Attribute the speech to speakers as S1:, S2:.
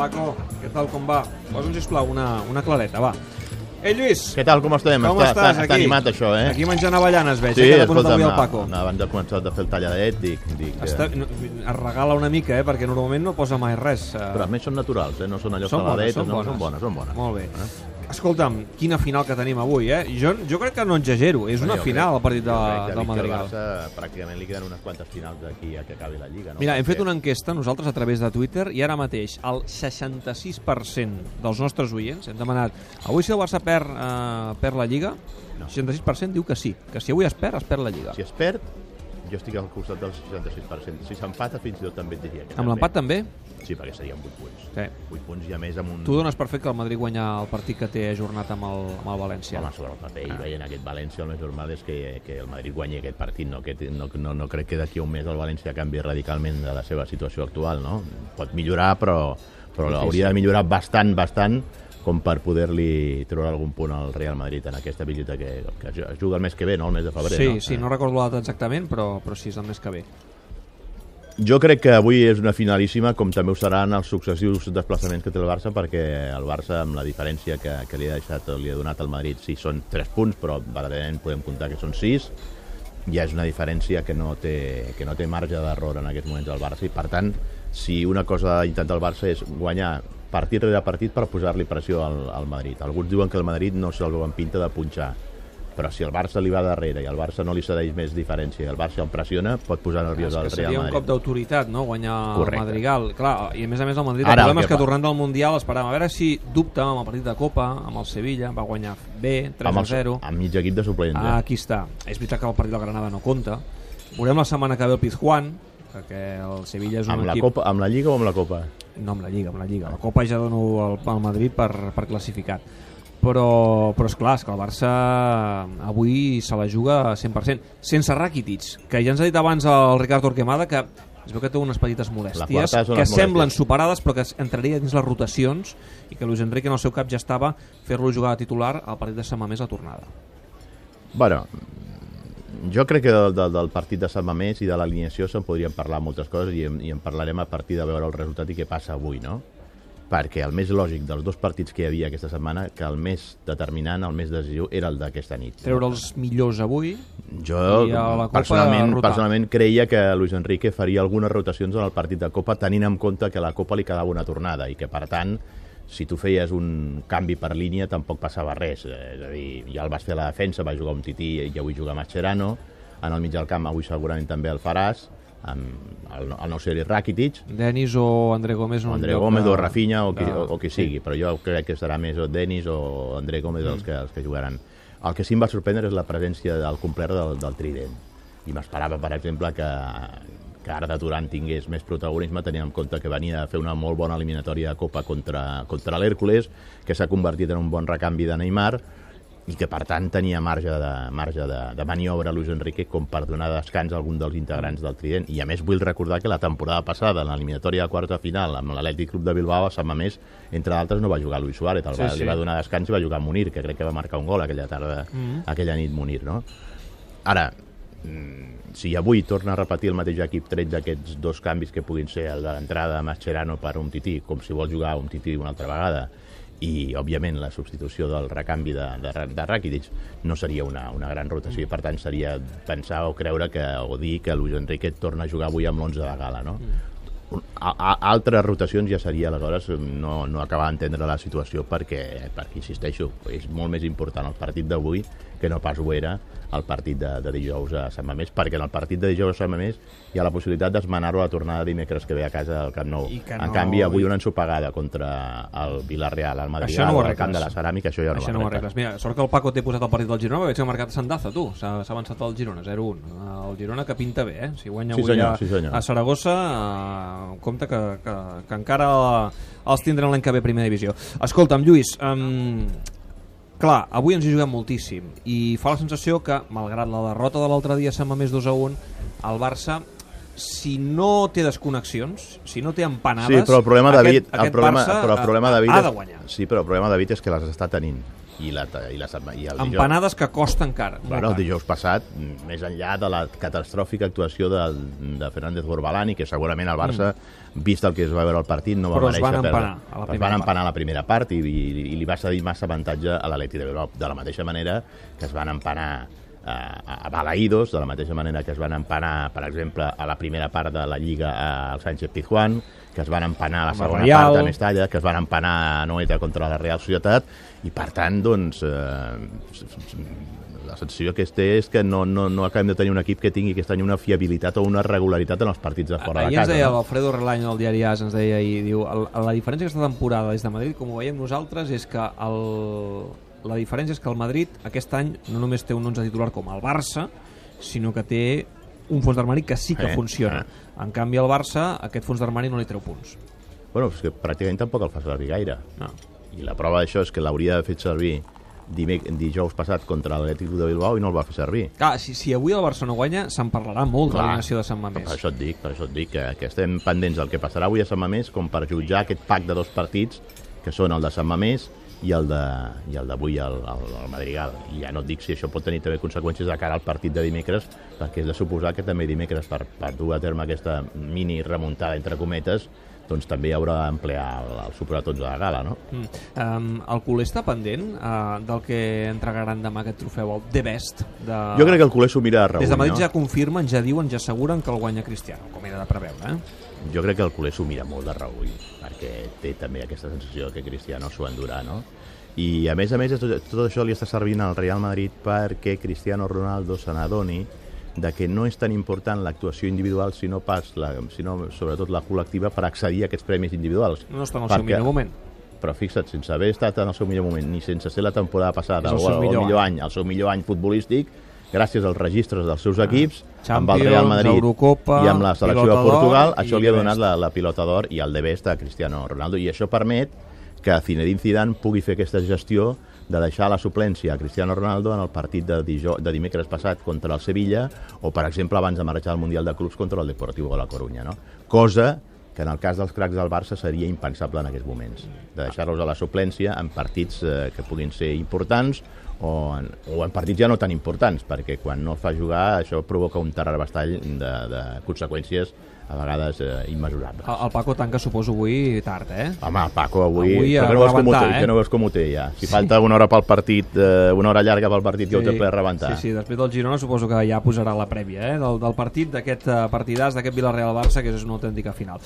S1: Paco, què tal, com va? Posa'm, sisplau, una, una clareta, va. Ei, Lluís!
S2: Què tal, com estem?
S1: Com
S2: està,
S1: estàs,
S2: està,
S1: aquí?
S2: està animat, això, eh?
S1: Aquí menjant avellanes, veig,
S2: sí,
S1: eh, que posat
S2: escolta'm,
S1: avui el Paco.
S2: no, abans de començar de fer el talladet, dic... dic eh,
S1: Està, no, es regala una mica, eh, perquè normalment no posa mai res. Eh.
S2: Però a més són naturals, eh? No són allò
S1: Són bones,
S2: saladetes,
S1: són
S2: no,
S1: bones.
S2: són bones, són bones.
S1: Molt bé.
S2: Eh?
S1: Escolta'm, quina final que tenim avui, eh? Jo, jo crec que no exagero, és una final
S2: crec-
S1: el partit de, del Madrigal.
S2: al Barça pràcticament li queden unes quantes finals d'aquí a que acabi la Lliga. No?
S1: Mira, hem fet una enquesta nosaltres a través de Twitter i ara mateix el 66% dels nostres oients hem demanat avui si el Barça perd, eh, perd la Lliga,
S2: No.
S1: 66% diu que sí, que si avui es perd, es perd la Lliga.
S2: Si es perd, jo estic al costat del 66%. Si s'empata, fins i tot també et diria que
S1: Amb l'empat també?
S2: Sí, perquè serien 8 punts.
S1: Sí.
S2: 8 punts i a més amb un...
S1: Tu dones per fet que el Madrid guanya el partit que té ajornat amb el, amb el València.
S2: Home, sobre el paper i veient aquest València, el més normal és que, que el Madrid guanyi aquest partit. No, que, no, no, no crec que d'aquí a un mes el València canvi radicalment de la seva situació actual. No? Pot millorar, però, però hauria de millorar bastant, bastant, com per poder-li treure algun punt al Real Madrid en aquesta visita que, que es juga el mes que ve, no? el mes de febrer.
S1: Sí,
S2: no?
S1: sí, no recordo la data exactament, però, però sí, és el mes que ve.
S2: Jo crec que avui és una finalíssima, com també ho seran els successius desplaçaments que té el Barça, perquè el Barça, amb la diferència que, que li ha deixat, li ha donat al Madrid, sí, són 3 punts, però verdaderament podem comptar que són 6, ja és una diferència que no té, que no té marge d'error en aquests moments al Barça, i per tant, si una cosa ha intentat el Barça és guanyar partit rere partit per posar-li pressió al, al Madrid. Alguns diuen que el Madrid no se'l veu en pinta de punxar, però si el Barça li va darrere i el Barça no li cedeix més diferència i el Barça el pressiona, pot posar nerviós al Real
S1: seria un
S2: Madrid.
S1: cop d'autoritat, no?, guanyar
S2: Correcte.
S1: el Madrigal. Clar, i a més a més el Madrid,
S2: Ara,
S1: el
S2: el
S1: problema
S2: que
S1: és que tornant del Mundial esperàvem a veure si dubta amb el partit de Copa, amb el Sevilla, va guanyar bé, 3
S2: amb,
S1: a 0.
S2: Amb mig equip de suplents.
S1: Ah, aquí està. És veritat que el partit del Granada no compta. Veurem la setmana que ve el Pizjuán, perquè el Sevilla és un
S2: Amb la,
S1: equip...
S2: Copa, amb la Lliga o amb la Copa?
S1: No, amb la Lliga, amb la Lliga. La Copa ja dono al, al Madrid per, per classificat. Però, però és clar, és que el Barça avui se la juga 100%. Sense Rakitic, que ja ens ha dit abans el Ricard Torquemada que es veu que té unes petites
S2: La
S1: molèsties que
S2: les
S1: semblen
S2: molèsties.
S1: superades però que entraria dins les rotacions i que Luis Enrique en el seu cap ja estava fer-lo jugar de titular al partit de Sant Mamés a tornada.
S2: Bueno, jo crec que del, del, del partit de Sant Mamés i de l'alineació se'n podrien parlar moltes coses i en, i en parlarem a partir de veure el resultat i què passa avui, no? Perquè el més lògic dels dos partits que hi havia aquesta setmana, que el més determinant, el més decisiu, era el d'aquesta nit.
S1: Treure els millors avui
S2: Jo
S1: I a la Copa
S2: personalment,
S1: rotar.
S2: personalment creia que Luis Enrique faria algunes rotacions en el partit de Copa tenint en compte que la Copa li quedava una tornada i que per tant si tu feies un canvi per línia tampoc passava res, Eh, és a dir, ja el vas fer a la defensa, va jugar un tití i avui juga Mascherano, en el mig del camp avui segurament també el faràs, amb el, el nou seri Rakitic,
S1: Denis o André Gómez en
S2: o
S1: un
S2: André Gómez
S1: de-
S2: o Rafinha o qui,
S1: de-
S2: o, o qui sigui, però jo crec que serà més o Denis o André Gómez els, que, els que jugaran. El que sí em va sorprendre és la presència del complet del, del Trident. I m'esperava, per exemple, que, que Arda Turan tingués més protagonisme, tenint en compte que venia a fer una molt bona eliminatòria de Copa contra, contra l'Hèrcules, que s'ha convertit en un bon recanvi de Neymar, i que per tant tenia marge de, marge de, de maniobra Luis Enrique com per donar descans a algun dels integrants del Trident i a més vull recordar que la temporada passada en l'eliminatòria de quarta final amb l'Atlètic Club de Bilbao a Sant Mamés entre d'altres no va jugar Luis Suárez el
S1: Sí,
S2: va,
S1: sí.
S2: li va donar descans i va jugar Munir que crec que va marcar un gol aquella tarda
S1: Mhm.
S2: aquella nit Munir no? ara mm, si avui torna a repetir el mateix equip tret d'aquests dos canvis que puguin ser el de l'entrada de Mascherano per un tití, com si vol jugar un tití una altra vegada, i òbviament la substitució del recanvi de, de, de Rakitic no seria una, una gran rotació i per tant seria pensar o creure que, o dir que Luis Enrique torna a jugar avui amb l'11 de gala no? Un- a, a, altres rotacions ja seria aleshores no, no acabar d'entendre la situació perquè, perquè insisteixo, és molt més important el partit d'avui que no pas ho era el partit de, de dijous a Sant Mamés perquè en el partit de dijous a Sant Mamés hi ha la possibilitat d'esmenar-ho a la tornada dimecres que ve a casa del Camp Nou
S1: que
S2: en
S1: no-
S2: canvi avui una ensopegada contra el Villarreal al Madrid
S1: no
S2: al camp de la Ceràmica això ja no
S1: Això no ho arregles. Mira, sort que el Paco té posat el partit del Girona, veig que ha marcat Sandaza, tu. S'ha s'ha avançat el Girona, 0-1. El Girona que pinta bé, eh? Si guanya
S2: Sí,
S1: avui
S2: senyor,
S1: a,
S2: sí, senyor.
S1: a Saragossa, eh, compte que, que, que encara els tindran l'any que ve a primera divisió. Escolta'm, Lluís, um, clar, avui ens hi juguem moltíssim i fa la sensació que, malgrat la derrota de l'altre dia a Sant Mamés 2-1, el Barça si no té desconnexions, si no té empanades...
S2: Sí, però el problema,
S1: aquest,
S2: David, el
S1: aquest
S2: problema,
S1: Barça
S2: però el problema, David,
S1: ha
S2: és-
S1: de guanyar.
S2: Sí, però el problema, David, és que les està tenint. i, la, i, la, setma- i el dijous...
S1: Empanades que costen car.
S2: Bueno, el dijous passat, mm, més enllà de la catastròfica actuació de, de Fernández Borbalani, que segurament el Barça, vist el que es va veure al partit, no va
S1: Mm. Però es
S2: mereixer
S1: van
S2: perdre.
S1: empanar a la
S2: es
S1: primera
S2: van empanar a la primera part i, i, i li va cedir massa avantatge a l'Atleti de Bilbao. De la mateixa manera que es van empanar a, a Balaïdos, de la mateixa manera que es van empanar, per exemple, a la primera part de la Lliga al Sánchez Pizjuán, que es van empanar a la segona
S1: Real.
S2: part a Mestalla, que es van empanar a Noeta contra la Real Societat, i per tant, doncs, eh, la sensació que es té és que no, no, no acabem de tenir un equip que tingui aquest any una fiabilitat o una regularitat en els partits de fora
S1: Ahir
S2: de
S1: ens
S2: casa.
S1: deia
S2: no?
S1: l'Alfredo Relaño del diari AS, ens deia ahir, diu, el, la diferència aquesta temporada des de Madrid, com ho veiem nosaltres, és que el, la diferència és que el Madrid aquest any no només té un 11 titular com el Barça, sinó que té un fons d'armari que sí que
S2: Eh,
S1: funciona. En canvi, al Barça, aquest fons d'armari no li treu punts.
S2: Bueno, és que pràcticament tampoc el fa servir gaire.
S1: No.
S2: I la prova d'això és que l'hauria de fet servir dimec dijous passat contra l'Atlètic de Bilbao i no el va fer servir.
S1: Clar, si, si avui el Barça no guanya, se'n parlarà molt de
S2: Clar.
S1: l'alineació de Sant
S2: Per
S1: Mamés.
S2: això et dic, per això et dic que, que estem pendents del que passarà avui a Sant Mamés com per jutjar aquest pack de dos partits que són el de Sant Mamés i el de d'avui al, al, al Madrigal. I ja no et dic si això pot tenir també conseqüències de cara al partit de dimecres, perquè és de suposar que també dimecres per, per dur a terme aquesta mini remuntada entre cometes doncs també haurà d'emplear el, el superatons de la gala, no?
S1: Mm. Um, el culer està pendent uh, del que entregaran demà aquest trofeu, el The Best. De...
S2: Jo crec que el culer s'ho mira a Raül,
S1: Des de Madrid
S2: no?
S1: ja confirmen, ja diuen, ja asseguren que el guanya Cristiano, com era de preveure. Eh?
S2: Jo crec que el culer s'ho mira molt de Raül, perquè té també aquesta sensació que Cristiano s'ho endurà, no? I a més a més, tot, tot això li està servint al Real Madrid perquè Cristiano Ronaldo se n'adoni de que no és tan important l'actuació individual, sinó pas la, sinó sobretot la col·lectiva per accedir a aquests premis individuals.
S1: No està en el seu millor moment.
S2: Però fixa't, sense haver estat en el seu millor moment, ni sense ser la temporada passada
S1: És el
S2: o
S1: seu
S2: el,
S1: millor
S2: millor any, el seu millor any futbolístic, gràcies als registres dels seus equips, amb el
S1: Ah,
S2: Real Madrid
S1: Eurocopa,
S2: i amb la selecció de Portugal, això li ha donat la, la pilota d'or i el de best a Cristiano Ronaldo, i això permet que Zinedine Zidane pugui fer aquesta gestió de deixar la suplència a Cristiano Ronaldo en el partit de, dijo, de dimecres passat contra el Sevilla o, per exemple, abans de marxar al Mundial de Clubs contra el Deportivo de la Coruña. No? Cosa que en el cas dels cracs del Barça seria impensable en aquests moments, de deixar-los a la suplència en partits eh, que puguin ser importants o en, o en partits ja no tan importants, perquè quan no fa jugar això provoca un terrabastall de, de conseqüències a vegades eh, immesurables.
S1: El, el Paco tanca, suposo, avui tard, eh?
S2: Home, Paco, avui...
S1: Avui a
S2: però que no veus com ho té,
S1: rebentar, eh?
S2: que no veus com ho té, ja. Si falta una hora pel partit, eh, una hora llarga pel partit, que ho té ple rebentar.
S1: Sí, sí, després del Girona suposo que ja posarà la prèvia eh? del, del partit, d'aquest eh, partidàs, d'aquest Villarreal-Barça, que és una autèntica final.